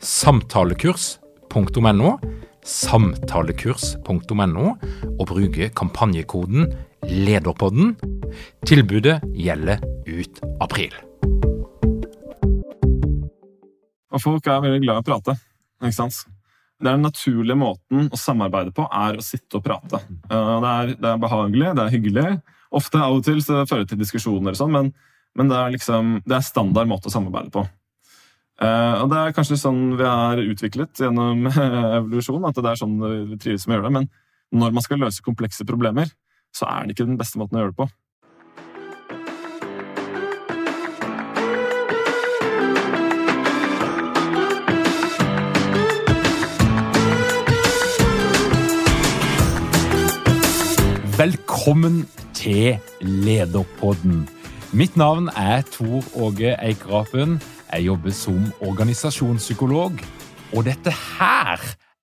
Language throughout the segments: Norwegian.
samtalekurs.no, samtalekurs.no, og bruke kampanjekoden LEDERPODDEN. Tilbudet gjelder ut april. Og folk er veldig glad i å prate. ikke sant? Den naturlige måten å samarbeide på er å sitte og prate. Det er, det er behagelig, det er hyggelig. Ofte av og til så fører det til diskusjoner, og sånn, men, men det, er liksom, det er standard måte å samarbeide på. Uh, og Det er kanskje sånn vi er utviklet gjennom evolusjon, at det er sånn vi trives med å gjøre det. Men når man skal løse komplekse problemer, så er det ikke den beste måten å gjøre det på. Velkommen til Lederpodden. Mitt navn er Tor Åge Eikerapen. Jeg jobber som organisasjonspsykolog, og dette her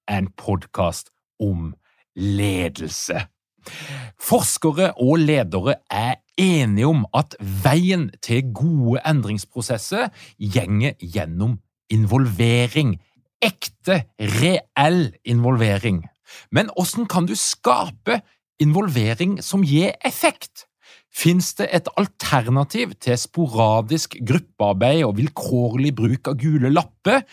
er en podkast om ledelse. Forskere og ledere er enige om at veien til gode endringsprosesser gjenger gjennom involvering. Ekte, reell involvering. Men hvordan kan du skape involvering som gir effekt? Fins det et alternativ til sporadisk gruppearbeid og vilkårlig bruk av gule lapper?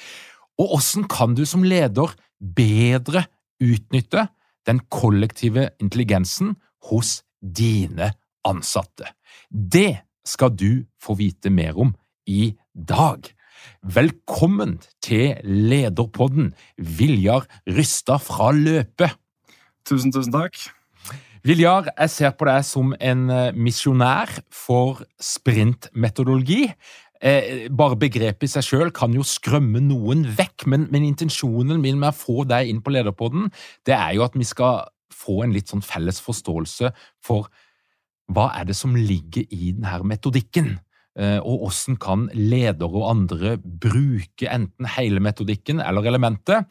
Og hvordan kan du som leder bedre utnytte den kollektive intelligensen hos dine ansatte? Det skal du få vite mer om i dag. Velkommen til Lederpodden, Viljar Rysta fra Løpet. Tusen, tusen takk. Viljar, jeg ser på deg som en misjonær for sprintmetodologi. Eh, bare begrepet i seg sjøl kan jo skrømme noen vekk, men, men, intensjonen min med å få deg inn på Lederpodden, det er jo at vi skal få en litt sånn felles forståelse for hva er det som ligger i denne metodikken, eh, og hvordan kan ledere og andre bruke enten hele metodikken eller elementet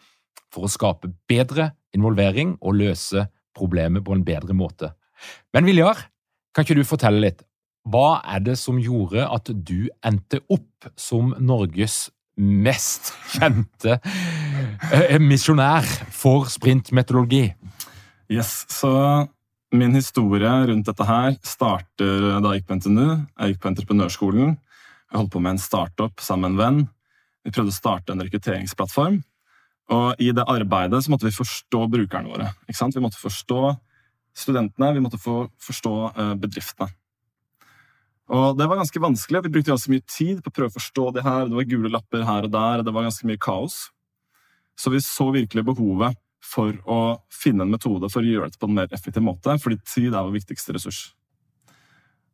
for å skape bedre involvering og løse problemet på en bedre måte. Men Viljar, kan ikke du fortelle litt? Hva er det som gjorde at du endte opp som Norges mest kjente eh, misjonær for sprintmetodologi? Yes, så min historie rundt dette her starter da jeg gikk på NTNU. Jeg gikk på entreprenørskolen. Jeg holdt på med en startup sammen med en venn. Vi prøvde å starte en rekrutteringsplattform. Og i det arbeidet så måtte vi forstå brukerne våre. Ikke sant? Vi måtte forstå studentene, vi måtte forstå eh, bedriftene. Og det var ganske vanskelig. Vi brukte ganske mye tid på å prøve å forstå det her. Det var gule lapper her og der, det var ganske mye kaos. Så vi så virkelig behovet for å finne en metode for å gjøre dette på en mer effektiv måte, fordi tid er vår viktigste ressurs.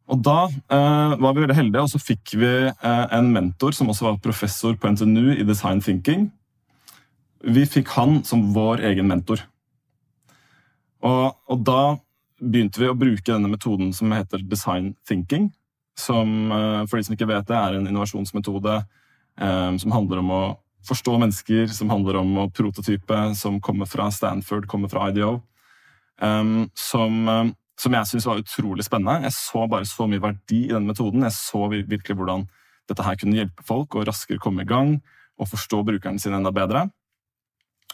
Og Da eh, var vi veldig heldige, og så fikk vi eh, en mentor som også var professor på NTNU i design thinking. Vi fikk han som vår egen mentor. Og, og da begynte vi å bruke denne metoden som heter design thinking som eh, for de som ikke vet det, er en innovasjonsmetode eh, som handler om å forstå mennesker, som handler om å prototype, som kommer fra Stanford, kommer fra IDO. Um, som, um, som, jeg syns var utrolig spennende. Jeg så bare så mye verdi i den metoden. Jeg så virkelig hvordan dette her kunne hjelpe folk å raskere komme i gang og forstå brukerne sine enda bedre.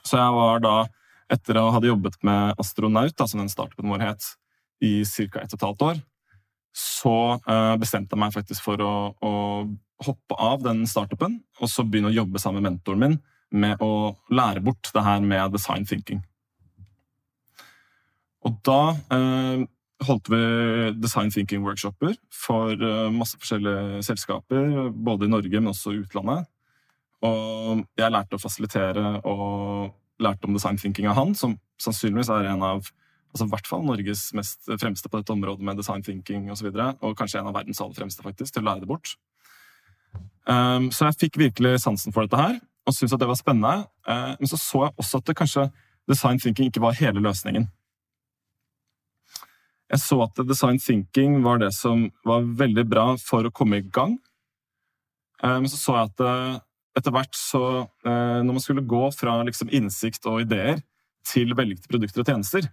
Så jeg var da, etter å ha jobbet med Astronaut, da, som den startupen vår het, i ca. ett og et halvt år, så uh, bestemte jeg meg faktisk for å, å, hoppe av den startupen og så begynne å jobbe sammen med mentoren min med å lære bort det her med design thinking. Og da uh, holdt vi design thinking-workshoper for eh, masse forskjellige selskaper, både i Norge, men også i utlandet. Og jeg lærte å fasilitere og lærte om design thinking av han, som sannsynligvis er en av altså i hvert fall Norges mest fremste på dette området med design thinking osv. Og, så og kanskje en av verdens aller fremste faktisk, til å lære det bort. Um, så jeg fikk virkelig sansen for dette her, og syntes at det var spennende. Uh, men så så jeg også at det kanskje design thinking ikke var hele løsningen. Jeg så at design thinking var det som var veldig bra for å komme i gang. Uh, men så så jeg at uh, etter hvert så Når man skulle gå fra liksom, innsikt og ideer til velgte produkter og tjenester,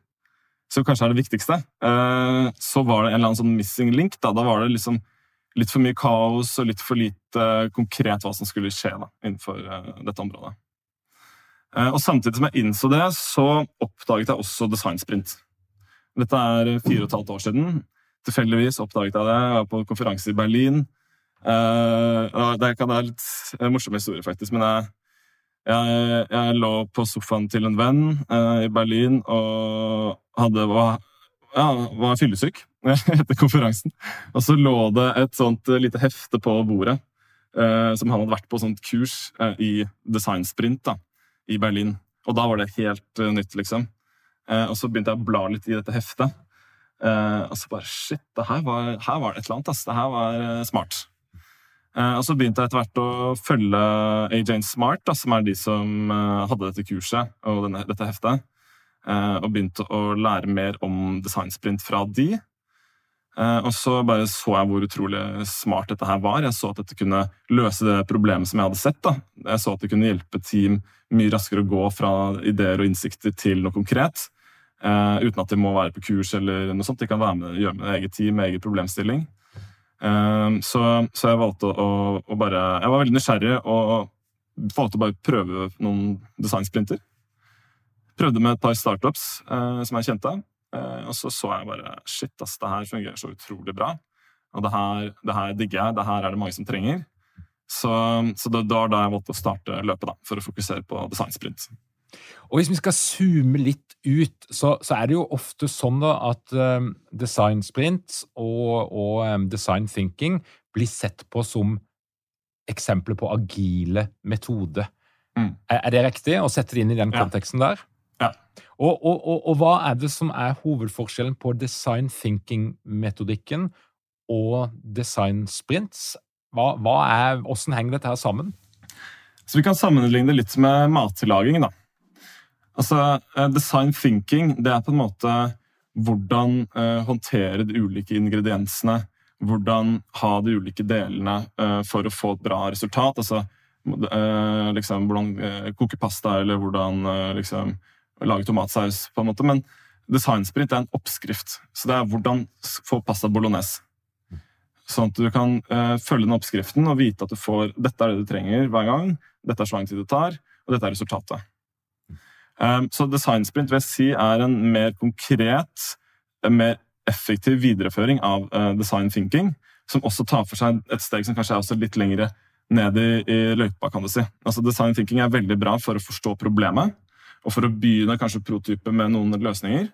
som kanskje er det viktigste, eh, så var det en eller annen sånn missing link. Da, da var det liksom litt for mye kaos og litt for lite konkret hva som skulle skje da, innenfor eh, dette området. Eh, og Samtidig som jeg innså det, så oppdaget jeg også designsprint. Dette er fire og et halvt år siden. Tilfeldigvis oppdaget jeg det. Jeg var på konferanse i Berlin. Det er være litt morsom historie, faktisk. men jeg jeg, jeg, lå på sofaen til en venn uh, i Berlin og hadde, var, ja, var fyllesyk etter konferansen. Og så lå det et sånt lite hefte på bordet uh, som han hadde vært på sånt kurs eh, i designsprint da, i Berlin. Og da var det helt uh, nytt, liksom. Eh, og så begynte jeg å bla litt i dette heftet. Eh, og så bare Shit, her var, her var det et eller annet. Ass. Det her var eh, smart. Eh, og så begynte jeg etter hvert å følge Agent Smart, da, som er de som eh, hadde dette kurset og denne, dette heftet. Eh, og begynte å lære mer om designsprint fra de. Og så bare så jeg hvor utrolig smart dette her var. Jeg så at dette kunne løse det problemet som jeg hadde sett. Da. Jeg så at det kunne hjelpe team mye raskere å gå fra ideer og innsikter til noe konkret. uten at de må være på kurs eller noe sånt. De kan være med, gjøre med eget team, med egen problemstilling. Ehm, så, så, jeg valgte å, å, bare Jeg var veldig nysgjerrig og valgte å bare prøve noen designsprinter. Prøvde med et par startups eh, som jeg kjente. Eh, og så så jeg bare Shit, ass, det her fungerer så utrolig bra. Og det her, det her digger jeg. Det her er det mange som trenger. Så, så det var da jeg valgte å starte løpet, da, for å fokusere på designsprint. Og Hvis vi skal zoome litt ut, så, så er det jo ofte sånn da at um, design sprint og, og um, design thinking blir sett på som eksempler på agile metoder. Mm. Er, er, det riktig å sette det inn i den konteksten der? Ja. Og, og, og, og, hva er det som er hovedforskjellen på design thinking-metodikken og design sprints? Hva, hva er, hvordan henger dette her sammen? Så Vi kan sammenligne det litt med matlaging. da. Altså, eh, Design thinking det er på en måte hvordan uh, håndtere de ulike ingrediensene. Hvordan ha de ulike delene uh, for å få et bra resultat. Altså, uh, liksom, hvordan koke pasta, eller hvordan liksom, lage tomatsaus. på en måte. Men designsprint er en oppskrift. Så det er hvordan få pasta bolognese. Sånn at du kan følge den oppskriften og vite at du får dette er det du trenger hver gang. Dette er så lang tid det tar, og dette er resultatet. Ehm, så designsprint vil jeg si er en mer konkret, mer effektiv videreføring av eh, design thinking, som også tar for seg et steg som kanskje er litt lengre ned i, i løypa. kan du si. Altså Design thinking er veldig bra for å forstå problemet, og for å begynne kanskje prototype med noen løsninger.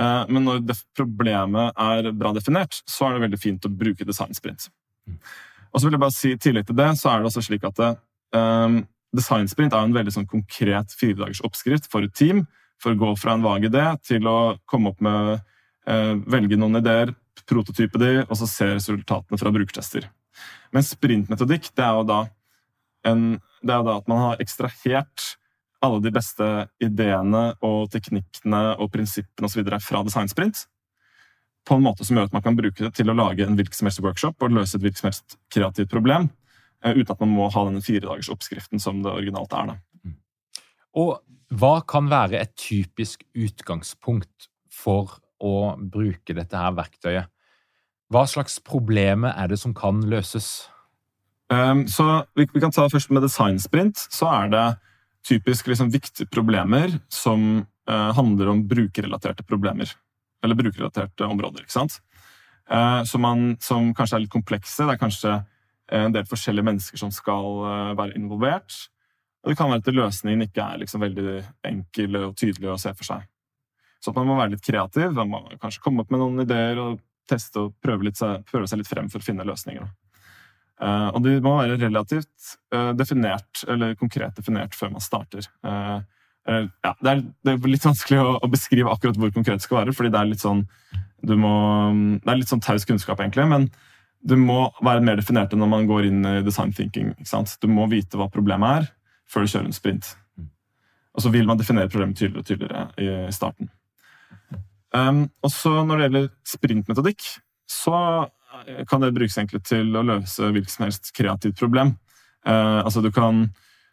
Ehm, men når problemet er bra definert, så er det veldig fint å bruke designsprint. Og så vil jeg bare si, I tillegg til det så er det også slik at det, um, Designsprint er en veldig sånn konkret firedagers oppskrift for et team. For å gå fra en vag idé til å komme opp med eh, velge noen ideer, prototype de, og så se resultatene fra brukertester. Men sprintmetodikk det er jo da, en, det er jo da at man har ekstrahert alle de beste ideene og teknikkene og prinsippene videre fra designsprint på en måte som gjør at man kan bruke det til å lage en virksomhetsworkshop og løse et virksomhetskreativt problem Eh, uten at man må ha denne firedagersoppskriften som det originalt er. Da. Mm. Og hva kan være et typisk utgangspunkt for å bruke dette her verktøyet? Hva slags problemer er det som kan løses? Um, så vi, vi, kan ta først med designsprint. Så er det typisk liksom, viktige problemer som uh, handler om brukerrelaterte problemer. Eller brukerrelaterte områder. ikke sant? Uh, som, man, som kanskje er litt komplekse. Det er kanskje en del forskjellige mennesker som skal eh, være involvert. Og det kan være at løsningen ikke er liksom veldig enkel og tydelig å se for seg. Så man må være litt kreativ. Man må kanskje komme opp med noen ideer og teste og prøve, litt, prøve seg litt frem for å finne løsninger. Uh, og de må være relativt definert, eller konkret definert før man starter. Ja, det, er, det, er, litt vanskelig å, å, beskrive akkurat hvor konkret det skal være, fordi det er litt sånn må, det er litt sånn taus kunnskap, egentlig. Men du må være mer definert enn når man går inn i design thinking. Du må vite hva problemet er, før du kjører en sprint. Og så vil man definere problemet tydeligere og tydeligere i starten. Um, og så Når det gjelder sprintmetodikk, så kan det brukes egentlig til å løse hvilket som helst kreativt problem. Uh, altså du kan,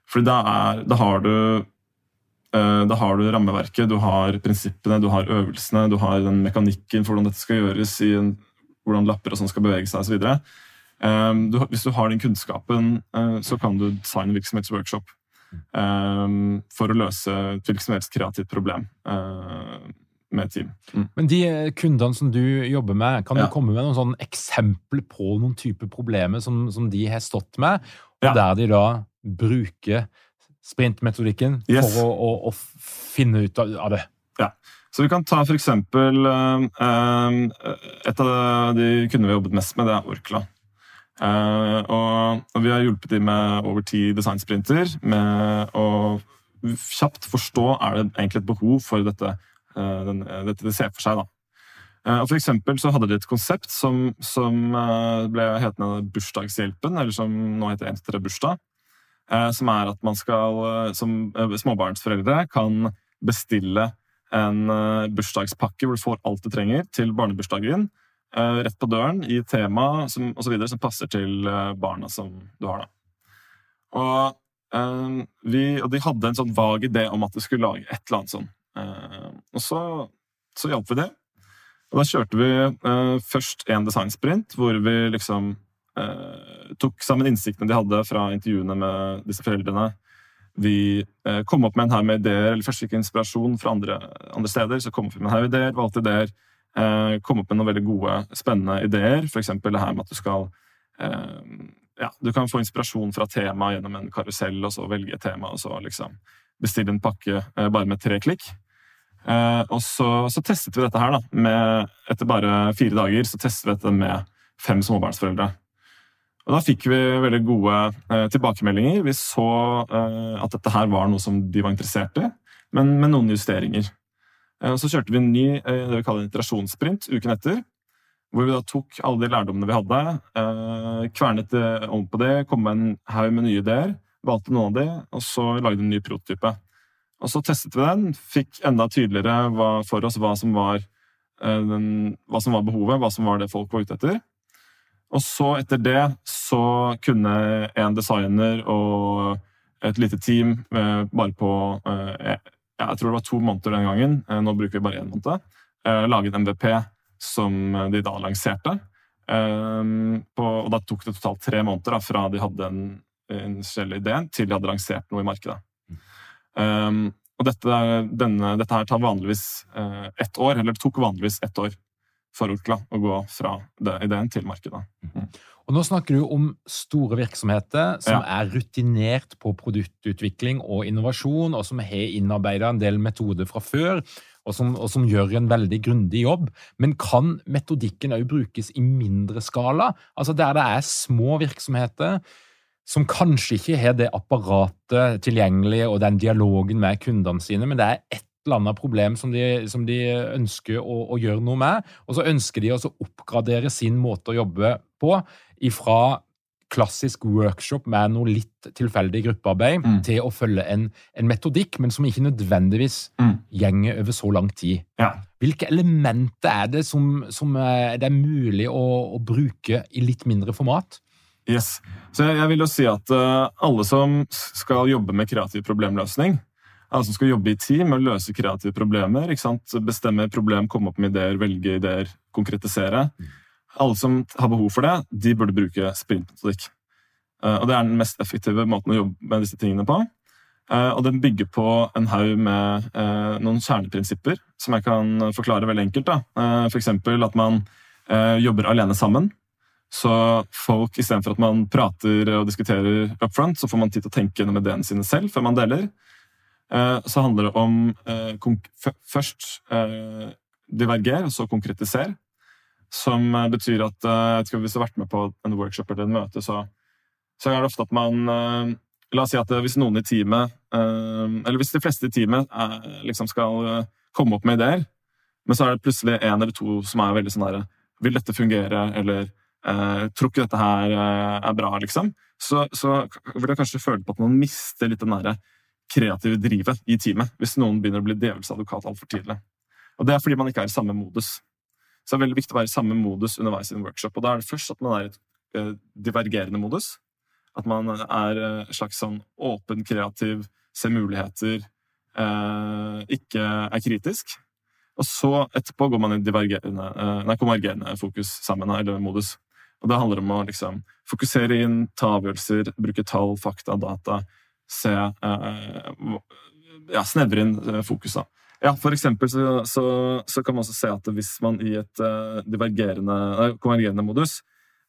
fordi da, er, da har du uh, da har du rammeverket, du har prinsippene, du har øvelsene, du har den mekanikken for hvordan dette skal gjøres, i en, hvordan lapper og sånn skal bevege seg osv. Um, du, hvis du har den kunnskapen, uh, så kan du designe virksomhetsworkshop um, for å løse et hvilket som helst kreativt problem. Uh, med team. Mm. Men de eh, kundene som du jobber med, kan ja. du komme med noen sånn eksempler på noen type problemer som, som, de har stått med, og ja. der de da bruker sprintmetodikken yes. for å, å, å, finne ut av det? Ja. Så vi kan ta for eksempel um, Et av de kundene vi har jobbet mest med, det er Orkla. Uh, og, vi har hjulpet dem med over ti designsprinter med å kjapt forstå er det egentlig et behov for dette Eh, eh, dette de ser for seg. da. Eh, for eksempel så hadde de et konsept som, som ble hetende Bursdagshjelpen, eller som nå heter Entere bursdag. Som er at man skal, som småbarnsforeldre kan bestille en bursdagspakke hvor du får alt du trenger til barnebursdagen. Rett på døren i tema og så videre, som passer til barna som du har. da. Og, vi, og de hadde en sånn vag idé om at de skulle lage et eller annet sånn Eh, og så, så hjalp vi det. Og da kjørte vi eh, først en designsprint hvor vi liksom eh, tok sammen innsiktene de hadde fra intervjuene med disse foreldrene. Vi uh, kom opp med en haug med ideer, eller først fikk inspirasjon fra andre, andre, steder. Så kom vi med en haug ideer, valgte ideer. kom opp med noen veldig gode, spennende ideer. F.eks. det her med at du skal ja, Du kan få inspirasjon fra tema gjennom en karusell, og så velge et tema, og så liksom bestille en pakke bare med tre klikk. Eh, og så, så, testet vi dette her. da. Med, etter bare fire dager så testet vi dette med fem småbarnsforeldre. Og Da fikk vi veldig gode eh, tilbakemeldinger. Vi så eh, at dette her var noe som de var interessert i, men med noen justeringer. Eh, Så kjørte vi en ny eh, det vi kaller iterasjonssprint uken etter. Hvor vi da tok alle de lærdommene vi hadde, eh, kvernet om på det, kom med en haug med nye ideer, valgte noen av de, og så lagde en ny prototype. Og så testet vi den, fikk enda tydeligere for oss hva som, var, eh, den, hva som var behovet, hva som var det folk var ute etter. Og så, etter det, så kunne en designer og et lite team eh, bare på eh, Jeg tror det var to måneder den gangen, nå bruker vi bare én måned, lage en MVP som de da lanserte. og da tok det totalt tre måneder fra de hadde en initiell idé, til de hadde lansert noe i markedet. Og dette, denne, dette, her tar vanligvis ett år, eller det tok vanligvis ett år for Orkla å gå fra det, ideen til markedet. Mm. Og Nå snakker du om store virksomheter som ja. er rutinert på produktutvikling og innovasjon, og som har innarbeida en del metoder fra før, og som, og som gjør en veldig grundig jobb. Men kan metodikken òg brukes i mindre skala? Altså Der det er små virksomheter som kanskje ikke har det apparatet tilgjengelig og den dialogen med kundene sine, men det er et eller annet problem som de, som de ønsker å, å, gjøre noe med. Og så ønsker de å oppgradere sin måte å jobbe på ifra klassisk workshop med noe litt tilfeldig gruppearbeid mm. til å følge en, en, metodikk, men som ikke nødvendigvis mm. gjenger over så lang tid. Ja. Hvilke elementer er det som, som det er mulig å, å bruke i litt mindre format? Yes. Så jeg vil jo si at uh, alle som skal jobbe med kreativ problemløsning, alle som skal jobbe i team og løse kreative problemer, bestemme problem, komme opp med ideer, velge ideer, konkretisere Alle som har behov for det, de burde bruke sprintmetodikk. Uh, og det er den mest effektive måten å jobbe med disse tingene på. Uh, og den bygger på en haug med noen kjerneprinsipper som jeg kan forklare veldig enkelt. F.eks. At man jobber alene sammen. Så folk, istedenfor at man prater og diskuterer up front, så får man tid til å tenke gjennom ideene sine selv før man deler. Eh, så handler det om eh, først eh, diverger, og så konkretiser. Som betyr at jeg tror hvis du har vært med på en workshop eller en møte, så, så er det ofte at man La oss si at hvis noen i teamet, eller hvis de fleste i teamet liksom skal komme opp med ideer, men så er det plutselig en eller to som er veldig sånn herre Vil dette fungere? Eller tror ikke dette her er bra, liksom. Så, så vil jeg kanskje føle på at man mister litt den derre kreative drivet i teamet hvis noen begynner å bli djevelens advokat altfor tidlig. Og Det er fordi man ikke er i samme modus. Så det er veldig viktig å være i samme modus underveis i en workshop. Og da er det først at man er i et uh, divergerende modus. At man er en slags sånn åpen, kreativ, ser muligheter, uh, ikke er kritisk. Og så etterpå går man i divergerende, nei, konvergerende fokus sammen, eller modus. Og Det handler om å liksom, fokusere inn, ta avgjørelser, bruke tall, fakta, data se eh, ja, snevre inn fokuset. fokus. da. Ja, for eksempel så, så, så, kan man også se at hvis man i et uh, divergerende, konvergerende modus,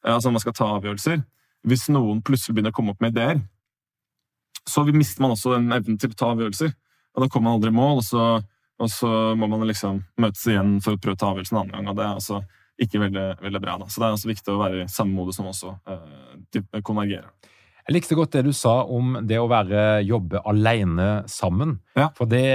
altså man skal ta avgjørelser Hvis noen plutselig begynner å komme opp med ideer, så mister man også en evne til å ta avgjørelser. Og da kommer man aldri i mål, og så, og så må man liksom møtes igjen for å prøve å ta avgjørelsen en annen gang. og det er altså ikke veldig, veldig bra. Da. Så det er også viktig å være i samme modus som også eh, konvergerer. Jeg likte godt det du sa om det å være jobbe alene sammen. Ja. For det,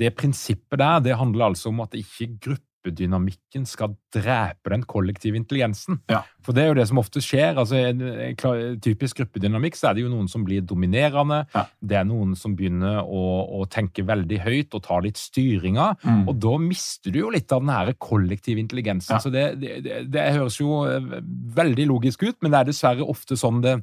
det, prinsippet der, det handler altså om at ikke gruppedynamikken skal drepe den kollektive intelligensen. Ja. For det er jo det som ofte skjer. altså en Typisk gruppedynamikk så er det jo noen som blir dominerende. Ja. Det er noen som begynner å, å, tenke veldig høyt og ta litt styringa. Mm. Og da mister du jo litt av den her kollektive intelligensen. Så det, det, det høres jo eh, veldig logisk ut, men det er dessverre ofte sånn det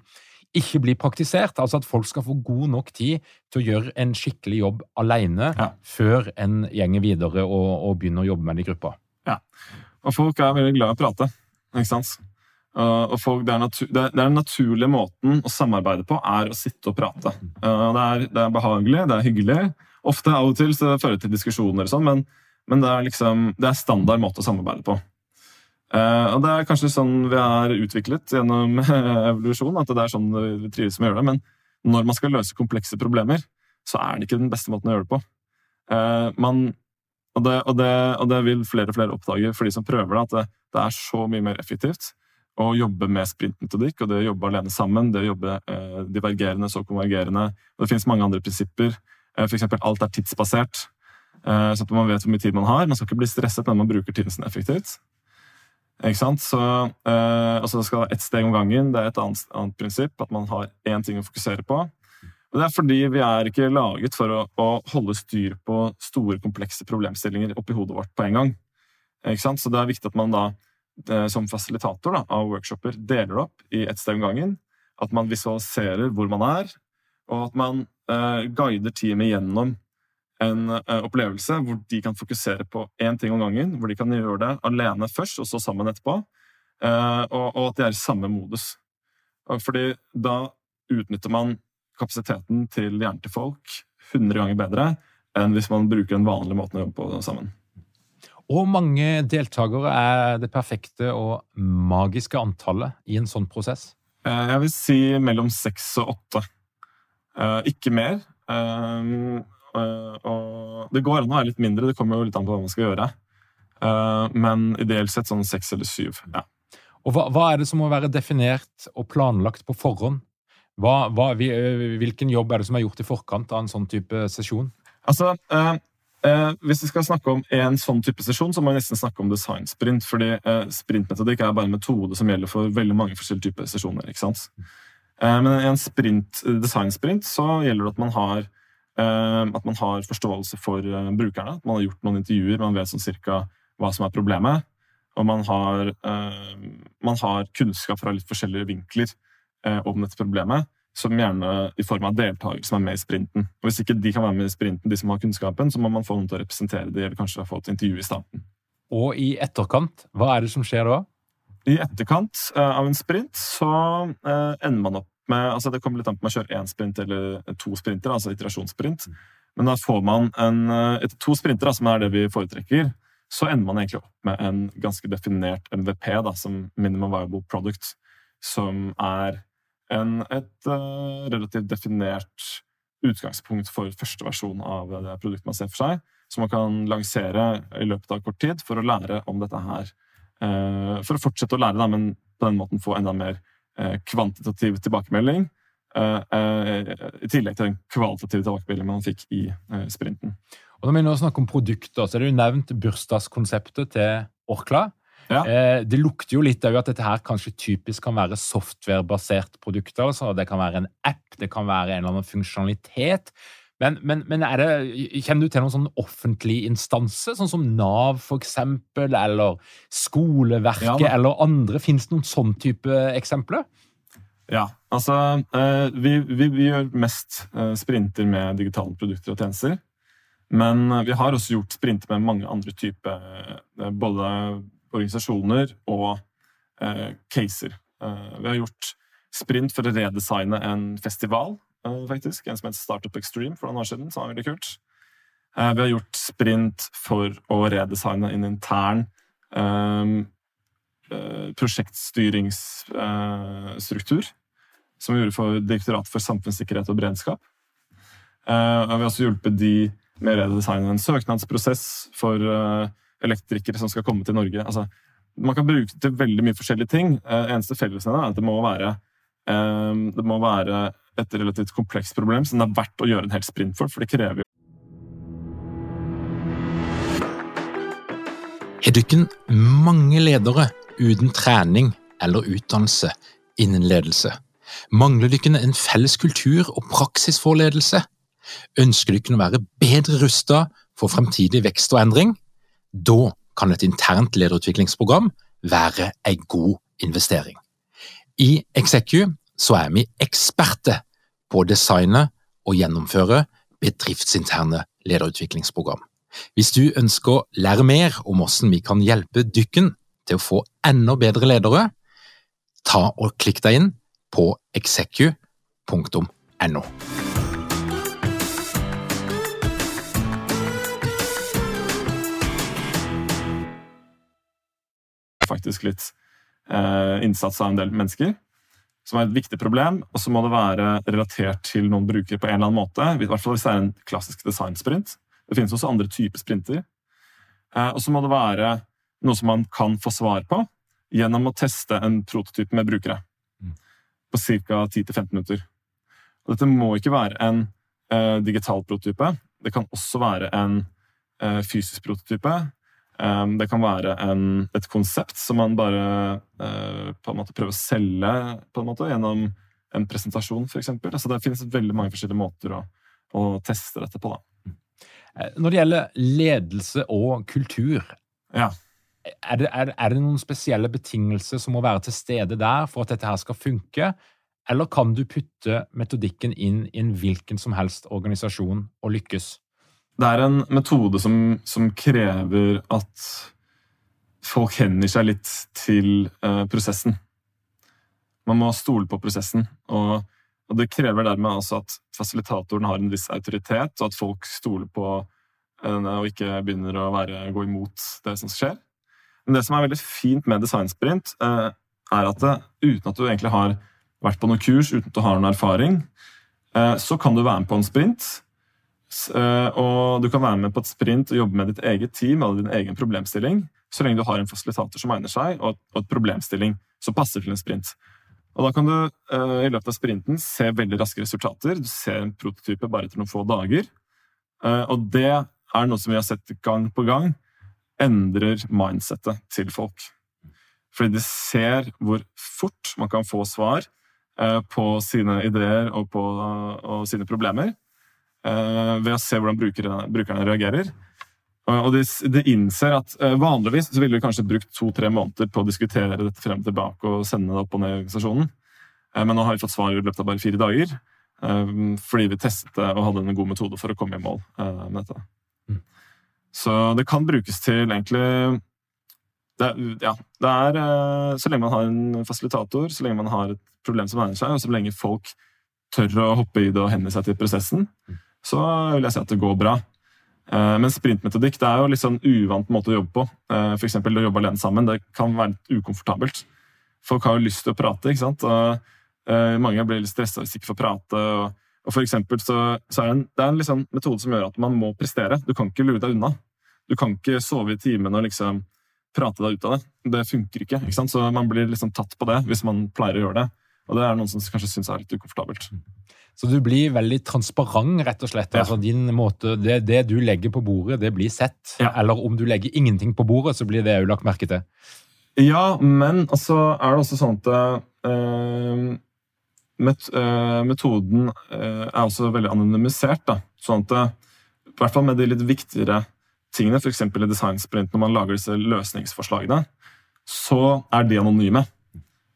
ikke blir praktisert. Altså at folk skal få god nok tid til å gjøre en skikkelig jobb alene ja. før en gjenger videre og, og, begynner å jobbe med det i gruppa. Ja, og folk er veldig glad i å prate. ikke sant? Og folk, det, er natur, det, er Den naturlige måten å samarbeide på er å sitte og prate. Det er, det er behagelig, det er hyggelig. Ofte av og til så fører det til diskusjoner, og sånn, men, men det, er liksom, det er standard måte å samarbeide på. Uh, og Det er kanskje sånn vi er utviklet gjennom evolusjon, at det er sånn vi trives med å gjøre det. Men når man skal løse komplekse problemer, så er det ikke den beste måten å gjøre det på. Uh, man, og, det, og, det, og, det, vil flere og flere oppdage for de som prøver det, at det, det er så mye mer effektivt å jobbe med sprintmetodikk og det å jobbe alene sammen. Det å jobbe eh, divergerende, så konvergerende. Og det finnes mange andre prinsipper. Eh, F.eks. alt er tidsbasert. så at man vet hvor mye tid man har. Man skal ikke bli stresset, men man bruker tiden sin effektivt. Ikke sant? Så, eh, altså det skal være ett steg om gangen. Det er et annet, annet, prinsipp. At man har én ting å fokusere på. Og det er fordi vi er ikke laget for å, å holde styr på store, komplekse problemstillinger oppi hodet vårt på en gang. Ikke sant? Så det er viktig at man da, eh, som fasilitator av workshoper, deler opp i ett steg om gangen. At man visualiserer hvor man er, og at man eh, guider teamet gjennom en uh, opplevelse hvor de kan fokusere på én ting om gangen. Hvor de kan gjøre det alene først, og så sammen etterpå. Uh, og, og, at de er i samme modus. Fordi da utnytter man kapasiteten til hjernen til folk 100 ganger bedre enn hvis man bruker den vanlige måten å jobbe på sammen. Og mange deltakere er det perfekte og magiske antallet i en sånn prosess? Uh, jeg vil si mellom seks og åtte. Ikke mer. Eh, og det går an å være litt mindre, det kommer jo litt an på hva man skal gjøre. Eh, men ideelt sett sånn seks eller syv. ja. Og hva, hva, er det som må være definert og planlagt på forhånd? Hva, hva, eh, hvilken jobb er det som er gjort i forkant av en sånn type sesjon? Altså, eh, eh, Hvis vi skal snakke om en sånn type sesjon, så må vi nesten snakke om designsprint. fordi eh, sprintmetodikk er bare en metode som gjelder for veldig mange forskjellige typer sesjoner. ikke sant? men i en sprint, designsprint så gjelder det at man har at man har forståelse for eh, brukerne. At man har gjort noen intervjuer, man vet sånn cirka hva som er problemet. Og man har, ehm, man har kunnskap fra litt forskjellige vinkler eh, om dette problemet. Som gjerne i form av deltakere som er med i sprinten. Og Hvis ikke de kan være med i sprinten, de som har kunnskapen, så må man få noen til å representere de, eller kanskje få et intervju i starten. Og i etterkant, hva er det som skjer da? I etterkant uh, av en sprint så ender man opp med altså Det kommer litt an på om man kjører én sprint eller to sprinter, altså iterasjonssprint. Men da får man en, eh, etter to sprinter, som er det vi foretrekker, så ender man egentlig opp med en ganske definert MVP, da, som Minimum Viable Product, som er en, et uh, relativt definert utgangspunkt for første versjon av det produktet man ser for seg, som man kan lansere i løpet av kort tid for å lære om dette her. Uh, for å fortsette å lære, da, men på den måten få enda mer kvantitativ tilbakemelding. I tillegg til den kvalitative tilbakemeldingen man fikk i sprinten. Og Når vi nå snakker om produkter, så er det jo nevnt bursdagskonseptet til Orkla. Ja. Eh, det lukter jo litt av at dette her kanskje typisk kan være softwarebasert produkter. altså Det kan være en app, det kan være en eller annen funksjonalitet. Men, men, men det, kjenner du til noen sånn offentlig instanse, sånn som Nav eksempel, eller skoleverket ja, eller andre? Fins det noen sånn type eksempler? Ja, altså eh, vi, vi, vi gjør mest eh, sprinter med digitale produkter og tjenester. Men vi har også gjort sprinter med mange andre typer både organisasjoner og eh, caser. Eh, vi har gjort sprint for å redesigne en festival, eh, faktisk. En som heter Startup Extreme for noen år siden, som var veldig kult. Eh, vi har gjort sprint for å redesigne en intern um, eh, prosjektstyringsstruktur. som vi gjorde for Direktoratet for samfunnssikkerhet og beredskap. vi har også hjulpet de med å redesigne en søknadsprosess for elektrikere som skal komme til Norge. Altså, man kan bruke det til veldig mye forskjellige ting. Uh, eneste fellesnevner er at det må være um, det må være et relativt komplekst problem som det er verdt å gjøre en hel sprint for, for det krever jo Har dere mange ledere uten trening eller utdannelse innen ledelse? Mangler dere en felles kultur og praksis for ledelse? Ønsker dere å være bedre rustet for fremtidig vekst og endring? Da kan et internt lederutviklingsprogram være en god investering. I Execu så er vi eksperter på å designe og gjennomføre bedriftsinterne lederutviklingsprogram. Hvis du ønsker å lære mer om hvordan vi kan hjelpe dykken til å få enda bedre ledere, ta og klikk deg inn på execu.no. faktisk litt eh, innsats av en del mennesker. Som er et viktig problem, og så må det være relatert til noen brukere på en eller annen måte. I hvert fall hvis det er en klassisk designsprint. Det finnes også andre typer sprinter. Eh, og så må det være noe som man kan få svar på gjennom å teste en prototype med brukere. Mm. På ca. 10-15 minutter. Og dette må ikke være en uh, digital prototype. Det kan også være en uh, fysisk prototype. Um, det kan være en, et konsept som man bare uh, på en måte prøver å selge på en måte, gjennom en presentasjon, f.eks. Altså, det finnes veldig mange forskjellige måter å, å teste dette på. Da. Eh, når det gjelder ledelse og kultur, ja. er, det, er, er, det, noen spesielle betingelser som må være til stede der for at dette her skal funke? Eller kan du putte metodikken inn i en hvilken som helst organisasjon og lykkes? Det er en metode som, som, krever at folk hender seg litt til uh, prosessen. Man må stole på prosessen. Og, og, det krever dermed altså at fasilitatoren har en viss autoritet, og at folk stoler på henne og ikke begynner å være, gå imot det som skjer. Men det som er veldig fint med designsprint, uh, er at det, uten at du egentlig har vært på noen kurs, uten at du har noen erfaring, uh, så kan du være med på en sprint Eh, og du kan være med på et sprint og jobbe med ditt eget team eller din egen problemstilling, så lenge du har en fasilitator som egner seg, og et problemstilling som passer til en sprint. Og Da kan du eh, i løpet av sprinten se veldig raske resultater. Du ser en prototype bare etter noen få dager. Eh, og det er noe som vi har sett gang på gang endrer mindsettet til folk. Fordi de ser hvor fort man kan få svar på sine ideer og på og sine problemer. Eh, ved å se hvordan brukerne, brukerne reagerer. Og de, de, innser at uh, Vanligvis så ville vi kanskje brukt to-tre måneder på å diskutere dette frem og tilbake og sende det opp og ned i organisasjonen. Uh, men nå har vi fått svar i løpet av bare fire dager. Fordi vi testet og hadde en god metode for å komme i mål med dette. Mm. Så det kan brukes til egentlig det, ja, det er Så lenge man har en fasilitator, så lenge man har et problem som egner seg, og så lenge folk tør å hoppe i det og henvende seg til prosessen, mm så vil jeg si at det går bra. Eh, men sprintmetodikk det er jo litt sånn uvant måte å jobbe på. Eh, F.eks. å jobbe alene sammen. Det kan være litt ukomfortabelt. Folk har jo lyst til å prate, ikke sant. Og eh, mange blir litt stressa hvis de ikke får prate. og for eksempel så, så er det en, det er en liksom metode som gjør at man må prestere. Du kan ikke lure deg unna. Du kan ikke sove i timen og liksom prate deg ut av det. Det funker ikke. ikke sant? Så man blir liksom tatt på det hvis man pleier å gjøre det. Og det er noen som kanskje syns er litt ukomfortabelt. Så du blir veldig transparent, rett og slett. Altså din måte, det, det du legger på bordet, det blir sett. Ja. Eller om du legger ingenting på bordet, så blir det òg lagt merke til. Ja, men altså er det også sånn at øh, met, øh, metoden øh, er også veldig anonymisert. da. Sånn at i hvert fall med de litt viktigere tingene, f.eks. i designsprint når man lager disse løsningsforslagene, så er de anonyme.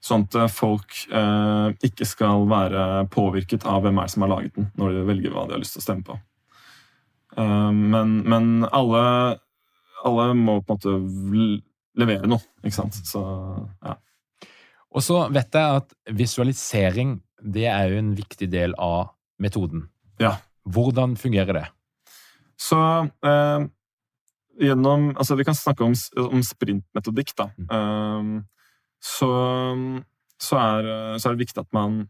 Sånn at eh, folk eh, ikke skal være påvirket av hvem er som har laget den, når de velger hva de har lyst til å stemme på. Eh, men, men alle, alle må på en måte levere noe, ikke sant. Så ja. Og så vet jeg at visualisering det er jo en viktig del av metoden. Ja. Hvordan fungerer det? Så eh, gjennom Altså, vi kan snakke om, om sprintmetodikk, da. Mm. Så, så, er, så er det viktig at man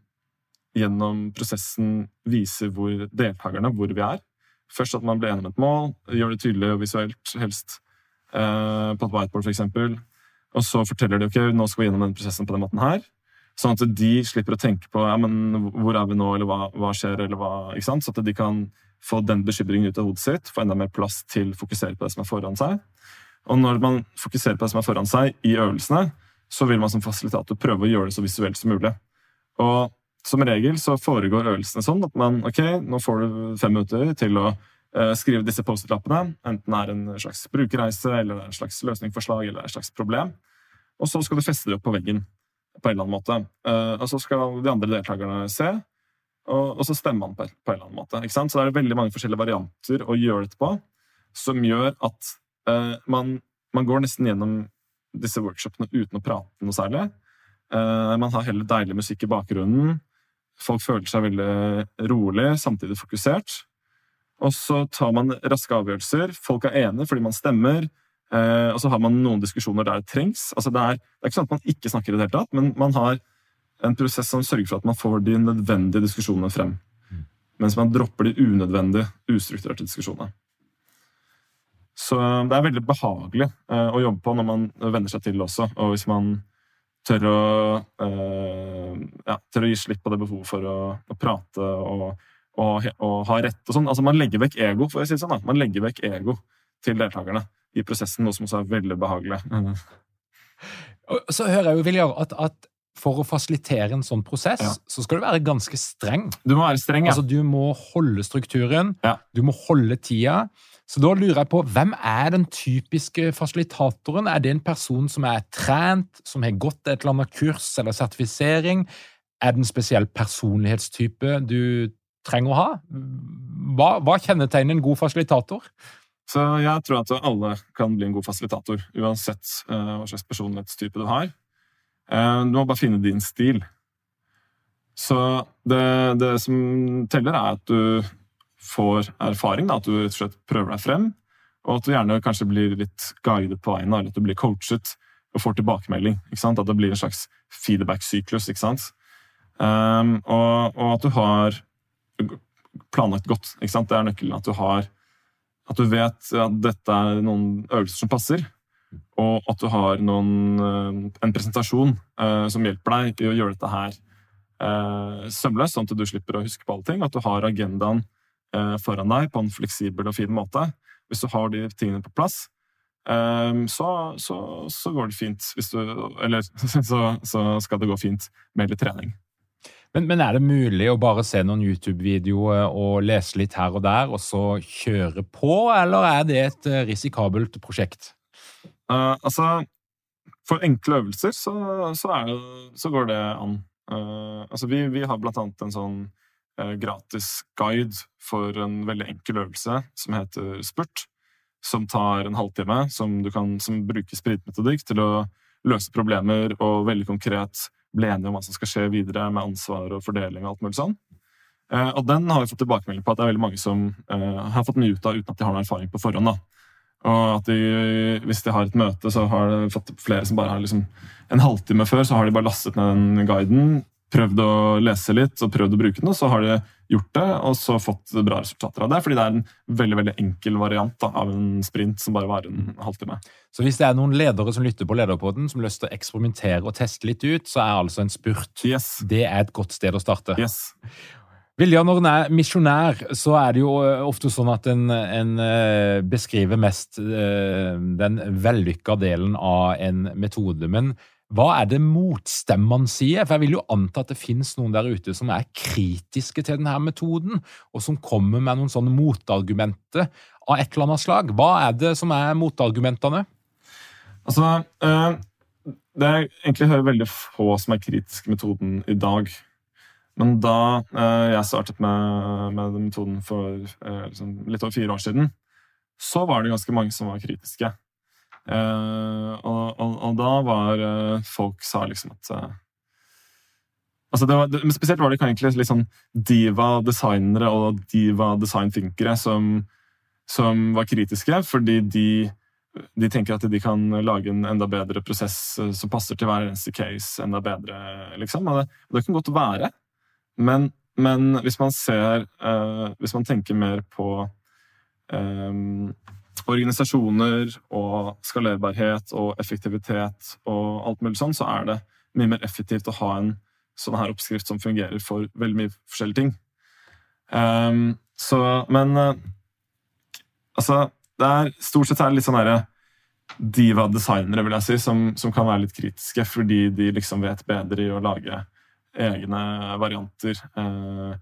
gjennom prosessen viser hvor deltakerne hvor vi er. Først at man blir enig om et mål, gjør det tydelig og visuelt, helst eh, på et whiteboard f.eks. Og så forteller de ok, nå skal vi gjennom denne prosessen på den måten her. Sånn at de slipper å tenke på ja, men hvor er vi nå, eller hva, hva skjer, eller hva, ikke sant? Så at de kan få den bekymringen ut av hodet sitt, få enda mer plass til å fokusere på det som er foran seg. Og når man fokuserer på det som er foran seg i øvelsene, så vil man som fasilitator prøve å gjøre det så visuelt som mulig. Og som regel så foregår øvelsene sånn at man ok, nå får du fem minutter til å eh, skrive disse Post-It-lappene. Enten det er en slags brukerreise, eller det er en slags løsningsforslag eller et slags problem. Og så skal du feste det opp på veggen på en eller annen måte. Eh, og så skal de andre deltakerne se, og, så stemmer man på, på en eller annen måte. Ikke sant? Så det er veldig mange forskjellige varianter å gjøre dette på, som gjør at eh, man, man går nesten gjennom disse workshopene uten å prate noe særlig. Eh, man har heller deilig musikk i bakgrunnen. Folk føler seg veldig rolig, samtidig fokusert. Og så tar man raske avgjørelser. Folk er enige fordi man stemmer. Eh, og så har man noen diskusjoner der det trengs. Altså det, er, det er ikke sånn at man ikke snakker i det hele tatt, men man har en prosess som sørger for at man får de nødvendige diskusjonene frem. Mens man dropper de unødvendige, ustrukturerte diskusjonene. Så det er veldig behagelig eh, å jobbe på når man venner seg til det også. Og hvis man tør å, eh, ja, tør å gi slipp på det behovet for å, å prate og, og, og ha rett og sånn. Altså Man legger vekk ego, for å si det sånn. da. Man legger vekk ego til deltakerne i prosessen, noe som også er veldig behagelig. Så hører jeg jo, Viljar, at, at for å fasilitere en sånn prosess, Ja. så skal du være ganske streng. Du må være streng, ja. Altså, du må holde strukturen, Ja. du må holde tida. Så da lurer jeg på, hvem er den typiske fasilitatoren? Er det en person som er trent, som har gått et eller annet kurs eller sertifisering? Er det en spesiell personlighetstype du trenger å ha? Hva, hva kjennetegner en god fasilitator? Så jeg tror at alle kan bli en god fasilitator, uansett eh, hva slags personlighetstype du har. Eh, du må bare finne din stil. Så det, det som teller, er at du får erfaring, da, at du rett og slett prøver deg frem, og at du gjerne kanskje blir litt guidet på veien, eller at du blir coachet og får tilbakemelding. At det blir en slags feedback-syklus. Um, og, og at du har planlagt godt. Det er nøkkelen. At du har at du vet at dette er noen øvelser som passer, og at du har noen, eh, en presentasjon uh, som hjelper deg i å gjøre dette her uh, sømløst, sånn at du slipper å huske på alle ting. At du har agendaen uh, foran deg på en fleksibel og fin måte. Hvis du har de tingene på plass, um, så, så, så går det fint. Du, eller så, så skal det gå fint med litt trening. Men, men er det mulig å bare se noen YouTube-videoer og lese litt her og der, og så kjøre på, eller er det et eh, risikabelt prosjekt? Eh, altså, for enkle øvelser så, så, det- så går det an. Uh, altså, vi, vi har blant annet en sånn uh, gratis guide for en veldig enkel øvelse som heter spurt. Som tar en halvtime, som, du kan, som bruker spritmetodikk til å løse problemer og veldig konkret bli enige om hva som skal skje videre med ansvar og fordeling og alt mulig sånn. Uh, og den har vi fått tilbakemelding på at det er veldig mange som har fått mye ut av uten at de har noen erfaring på forhånd. da. Og at de, hvis de har et møte, så har de fått flere som bare har liksom En halvtime før så har de bare lastet ned den guiden, prøvd å lese litt og prøvd å bruke den, og så har de gjort det og så fått bra resultater av det. Fordi det er en veldig veldig enkel variant da, av en sprint som bare varer en halvtime. Så hvis det er noen ledere som lytter på Lederpodden, som har lyst til å eksperimentere og teste litt ut, så er altså en spurt yes. det er et godt sted å starte. Yes. Vilja, når en er misjonær, så er det jo ofte sånn at en, en beskriver mest den vellykka delen av en metode. Men hva er det motstemmene sier? For jeg vil jo anta at det finnes noen der ute som er kritiske til denne metoden, og som kommer med noen sånne motargumenter av et eller annet slag. Hva er det som er motargumentene? Altså, eh, det er egentlig veldig få som er kritiske metoden i dag. Men da eh, jeg startet med, med metoden for eh, liksom litt over fire år siden, så var det ganske mange som var kritiske. Uh, og, og, og, da var folk sa liksom at altså det var, men Spesielt var det egentlig litt sånn diva-designere og diva-designfinkere som, som, var kritiske, fordi de, de, tenker at de kan lage en enda bedre prosess som passer til hver eneste case enda bedre. liksom. Og det, og det kan godt være, men, men hvis man ser Hvis man tenker mer på um, organisasjoner og skalerbarhet og effektivitet og alt mulig sånn, så er det mye mer effektivt å ha en sånn her oppskrift som fungerer for veldig mye forskjellige ting. Um, så, men uh, altså det er, Stort sett er det litt sånn herre diva-designere, vil jeg si, som, som, kan være litt kritiske fordi de liksom vet bedre i å lage egne varianter. Uh,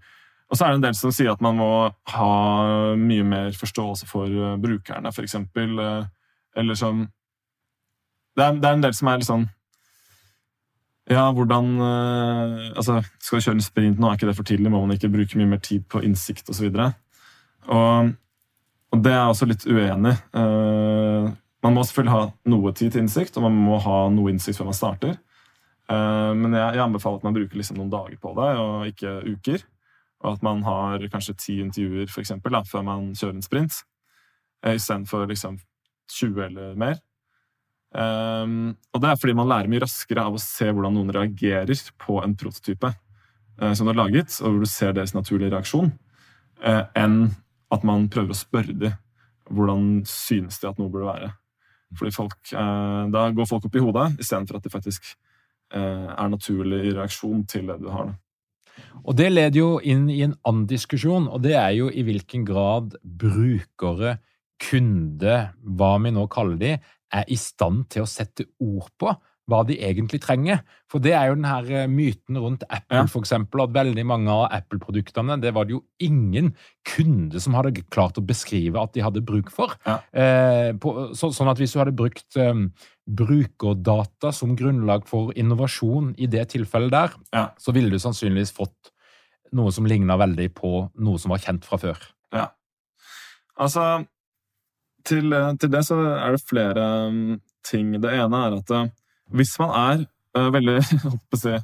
og så er det en del som sier at man må ha mye mer forståelse for eh, brukerne, f.eks. Eh, eller som det er, det er, en del som er litt sånn Ja, hvordan eh, Altså, skal du kjøre en sprint nå, er ikke det for tidlig? Må man ikke bruke mye mer tid på innsikt osv.? Og, og, og det er jeg også litt uenig. Man må selvfølgelig ha noe tid til innsikt, og man må ha noe innsikt før man starter. Men jeg, jeg anbefaler at man bruker liksom noen dager på det, og ikke uker. Og at man har kanskje ti intervjuer for eksempel, da, før man kjører en sprint, eh, istedenfor liksom 20 eller mer. Um, og det er fordi man lærer mye raskere av å se hvordan noen reagerer på en prototype uh, som du har laget, og hvor du ser deres naturlige reaksjon, uh, enn at man prøver å spørre dem hvordan synes de at noe burde være. Fordi folk, uh, Da går folk opp i hodet istedenfor at de faktisk er naturlig reaksjon til det du har. Og Det leder jo inn i en annen diskusjon, og det er jo i hvilken grad brukere, kunde, hva vi nå kaller de, er i stand til å sette ord på hva de egentlig trenger. For det er jo den her eh, myten rundt Apple, ja. eksempel, at veldig mange av Apple-produktene det var det jo ingen kunde som hadde klart å beskrive at de hadde bruk for. Ja. Eh, på, så, sånn at hvis du hadde brukt eh, brukerdata som grunnlag for innovasjon i det tilfellet der, ja. så ville du sannsynligvis fått noe som ligna veldig på noe som var kjent fra før. Ja. Altså til, til det så er det flere um, ting. Det ene er at uh, hvis man er uh, veldig si,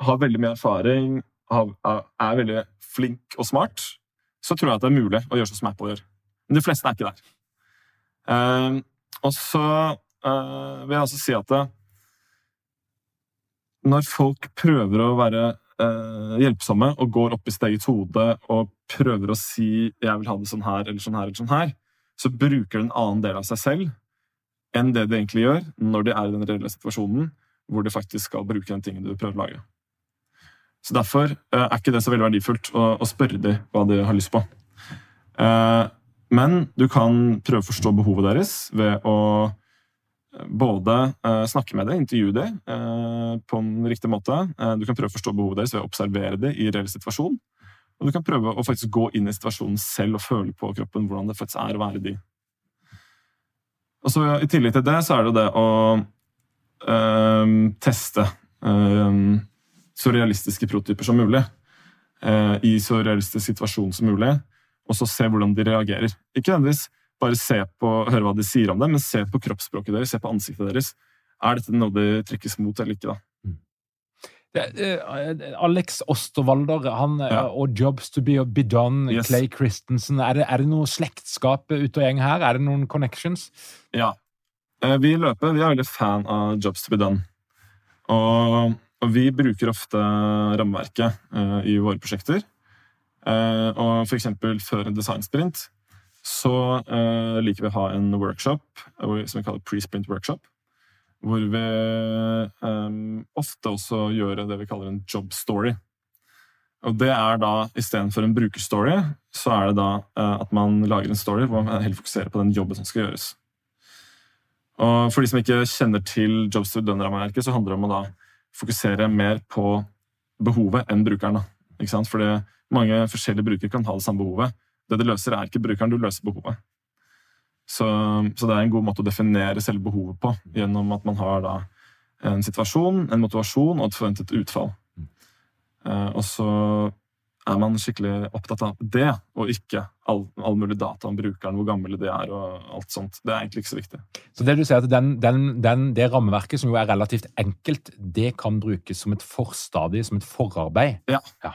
har veldig mye erfaring, har, er veldig flink og smart, så tror jeg at det er mulig å gjøre sånn som Apple gjør. Men de fleste er ikke der. Uh, og så uh, vil jeg også si at det, når folk prøver å være uh, hjelpsomme og går opp i sitt eget hode og prøver å si 'jeg vil ha det sånn her' eller sånn her, eller sånn her, så bruker de en annen del av seg selv enn det de egentlig gjør når de er i den reelle situasjonen hvor de faktisk skal bruke den tingen du prøver å lage. Så Derfor uh, er ikke det så veldig verdifullt å, å spørre dem hva de har lyst på. men du kan prøve å forstå behovet deres ved å både uh, snakke med det, intervjue det uh, på en riktig måte. Uh, du kan prøve å forstå behovet deres ved å observere det i reell situasjon. Og du kan prøve å faktisk gå inn i situasjonen selv og føle på kroppen hvordan det faktisk er å være de. Og så I tillegg til det så er det det å teste så realistiske prototyper som mulig. I så realistisk situasjon som mulig, og så se hvordan de reagerer. Ikke nødvendigvis bare se på, høre hva de sier om det, men se på kroppsspråket deres, se på ansiktet deres. Er dette noe de trekkes mot eller ikke? da? Mm. Det, uh, Alex Osterwalder han, eh, ja. og Jobs to be, be done, yes. Clay Christensen er det, er det, noe slektskap ute og gjeng her? Er det noen connections? Ja. Uh, vi i løpet vi er veldig fan av Jobs to be done. Og og vi bruker ofte rammeverket uh, i våre prosjekter. Uh, og for eksempel før en designsprint så uh, liker vi å ha en workshop som vi kaller pre-sprint workshop. Hvor vi um, ofte også gjør det vi kaller en job story. Og det er da, Istedenfor en brukerstory, så er det da at man lager en story hvor man helt fokuserer på den jobben som skal gjøres. Og For de som ikke kjenner til Jobs to Done-rammeverket, så handler det om å da fokusere mer på behovet enn brukeren. Ikke sant? Fordi mange forskjellige brukere kan ha det samme behovet. Det du løser, er ikke brukeren, du løser behovet. Så, så, det er en god måte å definere selve behovet på, gjennom at man har da en situasjon, en motivasjon og et forventet utfall. Uh, og så er man skikkelig opptatt av det, og ikke all, all, mulig data om brukeren, hvor gammel de er og alt sånt. Det er egentlig ikke så viktig. Så det du sier at den, den, den, Det rammeverket, som jo er relativt enkelt, det kan brukes som et forstadie, som et forarbeid? Ja. ja.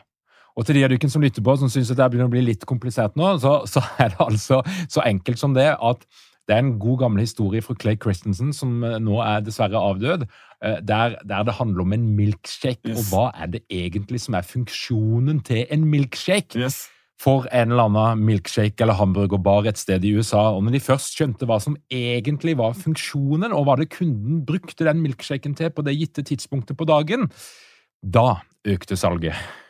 Og til de av dere som lytter på, som syns det begynner å bli litt komplisert nå, så, så, er det altså så enkelt som det at det er en god gammel historie fra Clay Christensen, som eh, nå er dessverre avdød, eh, der, der det handler om en milkshake. Yes. Og hva er det egentlig som er funksjonen til en milkshake? Yes. For en eller annen milkshake eller hamburgerbar et sted i USA. Og når de først skjønte hva som egentlig var funksjonen, og hva det kunden brukte den milkshaken til på det gitte tidspunktet på dagen, da økte salget.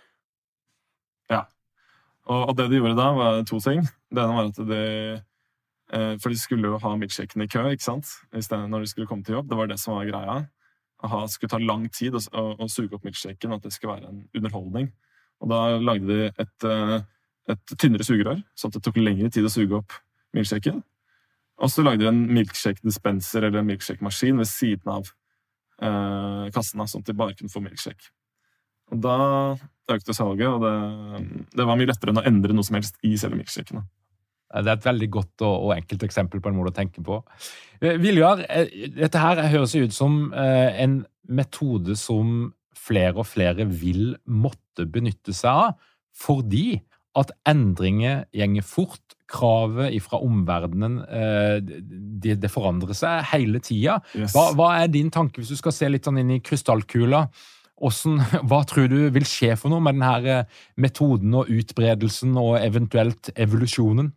Og, og, det de gjorde da, var to ting. Det ene var at de eh, For de skulle jo ha milkshaken i kø ikke sant? I stedet når de skulle komme til jobb. Det var det som var greia. Aha, det skulle ta lang tid å, å, å suge opp milkshaken, at det skulle være en underholdning. Og da lagde de et, eh, et tynnere sugerør, sånn at det tok lengre tid å suge opp milkshaken. Og så lagde de en milkshake-dispenser eller en milkshake-maskin ved siden av eh, kassene, sånn at de bare kunne få milkshake. Og da økte salget, og det, det, var mye lettere enn å endre noe som helst i selve milkshakene. Det er et veldig godt og, og, enkelt eksempel på en måte å tenke på. Eh, Viljar, eh, dette her høres ut som eh, en metode som flere og flere vil måtte benytte seg av, fordi at endringer gjenger fort. Kravet fra omverdenen det, det, forandrer seg hele tida. Yes. Hva, hva, er din tanke, hvis du skal se litt sånn inn i krystallkula? Hvordan, hva tror du vil skje for noe med denne eh, metoden og utbredelsen og eventuelt evolusjonen?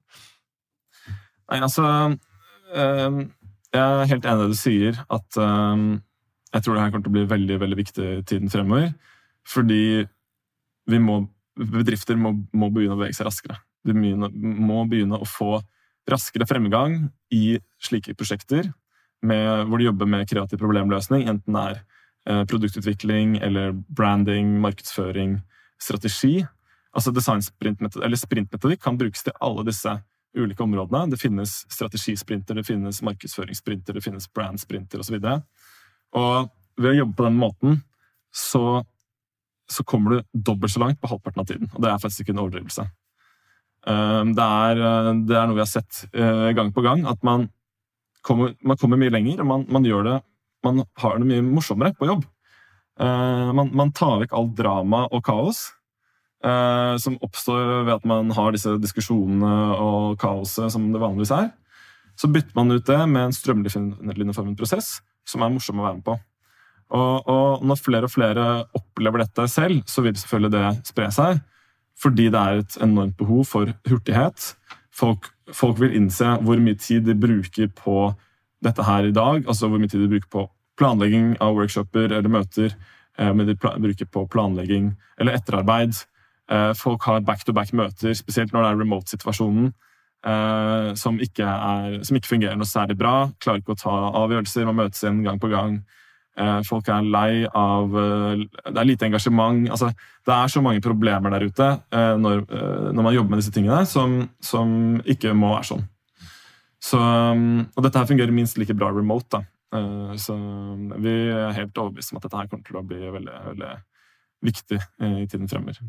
Nei, altså øh, Jeg er helt enig i det du sier, at øh, jeg tror det her kommer til å bli veldig veldig viktig i tiden fremover. Fordi vi må, bedrifter må, må begynne å bevege seg raskere. Vi må begynne å få raskere fremgang i slike prosjekter med, hvor de jobber med kreativ problemløsning, enten det er produktutvikling eller branding, markedsføring, strategi. Altså eller Sprintmetodikk kan brukes til alle disse ulike områdene. Det finnes strategisprinter, det finnes markedsføringssprinter, det finnes brandsprinter osv. Og, og ved å jobbe på den måten så, så kommer du dobbelt så langt på halvparten av tiden. Og det er faktisk ikke en overdrivelse. Eh, det er, eh, det er noe vi har sett gang på gang, at man kommer, man kommer mye lenger, og man, man gjør det man har det mye morsommere på jobb. Uh, man, man, tar vekk alt drama og kaos uh, som oppstår ved at man har disse diskusjonene og kaoset som det vanligvis er. Så bytter man ut det med en strømlinjeformet prosess som er morsom å være med på. Og, og, når flere og flere opplever dette selv, så vil selvfølgelig det spre seg. Fordi det er et enormt behov for hurtighet. Folk, folk vil innse hvor mye tid de bruker på dette her i dag, altså hvor mye tid de bruker på planlegging av workshoper eller møter, eh, men de bruker på planlegging eller etterarbeid. Eh, folk har back-to-back møter, spesielt når det er remote-situasjonen, eh, som, som, ikke fungerer noe særlig bra. Klarer ikke å ta avgjørelser, man møtes igjen gang på gang. Folk er lei av Det er lite engasjement. Altså, det er så mange problemer der ute når, når man jobber med disse tingene, som, som ikke må være sånn. Så, um, og dette her fungerer minst like bra remote. da. Uh, så vi er helt overbevist om at dette her kommer til å bli veldig, veldig viktig i tiden fremover.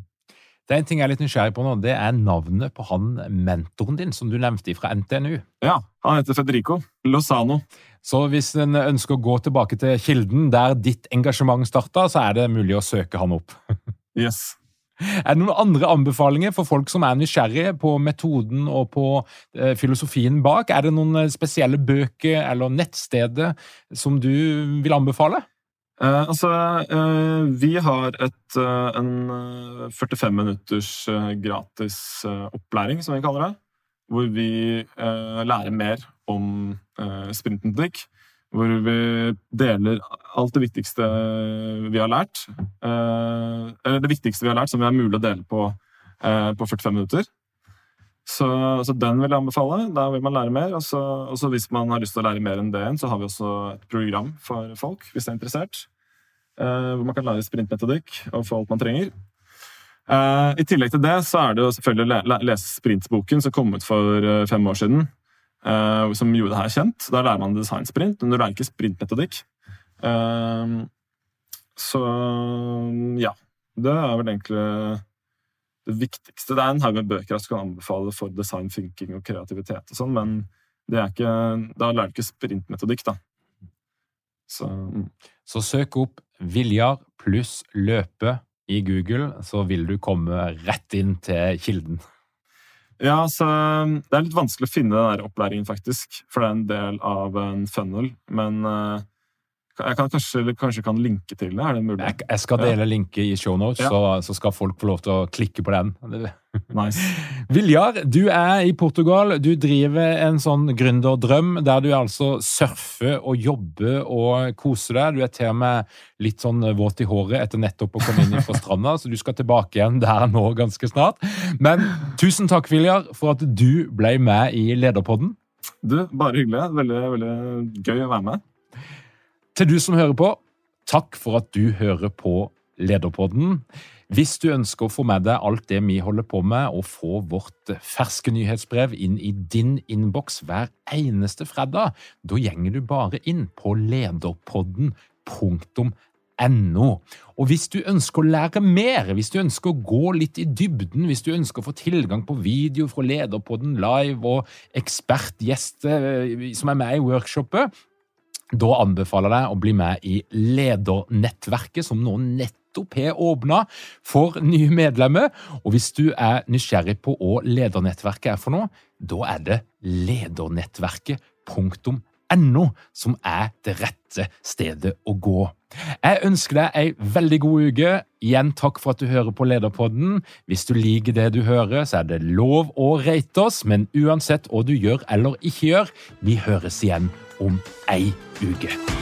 Det er en ting jeg er litt nysgjerrig på nå, det er navnet på han mentoren din som du nevnte fra NTNU. Ja, han heter Federico Lozano. Så hvis en ønsker å gå tilbake til kilden der ditt engasjement starta, så er det mulig å søke han opp. yes. Er det noen andre anbefalinger for folk som er nysgjerrige på metoden og på eh, filosofien bak? Er det noen eh, spesielle bøker eller nettsteder som du vil anbefale? Eh, altså, eh, vi har et, eh, en 45 minutters gratis opplæring, som vi kaller det. Hvor vi lærer mer om sprintmetodikk. Hvor vi deler alt det viktigste vi har lært. Eller det viktigste vi har lært som vi har mulig å dele på, på 45 minutter. Så, så, den vil jeg anbefale. Da vil man lære mer. Og så hvis man har lyst til å lære mer enn det, så har vi også et program for folk, hvis de er interessert. Uh, hvor man kan lære sprintmetodikk og få alt man trenger. I tillegg til det så er det jo selvfølgelig å lese sprintboken som kom ut for fem år siden. Som gjorde det her kjent. Da lærer man designsprint, men du lærer ikke sprintmetodikk. så ja. Det er vel egentlig det viktigste. Det er en haug med bøker jeg skal anbefale for design thinking og kreativitet, og sånn, men ikke, da lærer du ikke sprintmetodikk, da. Så, mm. så søk opp Viljar pluss løpe i Google, så vil du komme rett inn til kilden. Ja, så Det er litt vanskelig å finne den der opplæringen, faktisk. For det er en del av en funnel. Men uh, jeg kan kanskje, kanskje kan linke til det? er det mulig? Jeg, jeg skal dele ja. linket i shownotes, ja. så, så skal folk få lov til å klikke på den. Nice. Viljar, du er i Portugal. Du driver en sånn gründerdrøm der du altså surfer og jobber og koser deg. Du er til og med litt sånn våt i håret etter nettopp å komme inn fra stranda, så du skal tilbake igjen der nå ganske snart. Men tusen takk, Viljar, for at du ble med i Lederpodden. Du, Bare hyggelig. Veldig, veldig gøy å være med. Til du som hører på, takk for at du hører på Lederpodden. Hvis du ønsker å få med deg alt det vi holder på med, og få vårt ferske nyhetsbrev inn i din innboks hver eneste fredag, da gjenger du bare inn på lederpodden.no. Og hvis du ønsker å lære mer, hvis du ønsker å gå litt i dybden, hvis du ønsker å få tilgang på video fra Lederpodden live og ekspertgjester eh, som er med i workshopet, da anbefaler jeg deg å bli med i ledernettverket, som nå nettopp har åpna for nye medlemmer. Og hvis du er nysgjerrig på hva ledernettverket er for noe, da er det ledernettverket.no som er det rette stedet å gå. Jeg ønsker deg ei veldig god uke. Igjen takk for at du hører på Lederpodden. Hvis du liker det du hører, så er det lov å rate oss, men uansett hva du gjør eller ikke gjør, vi høres igjen om ei uke.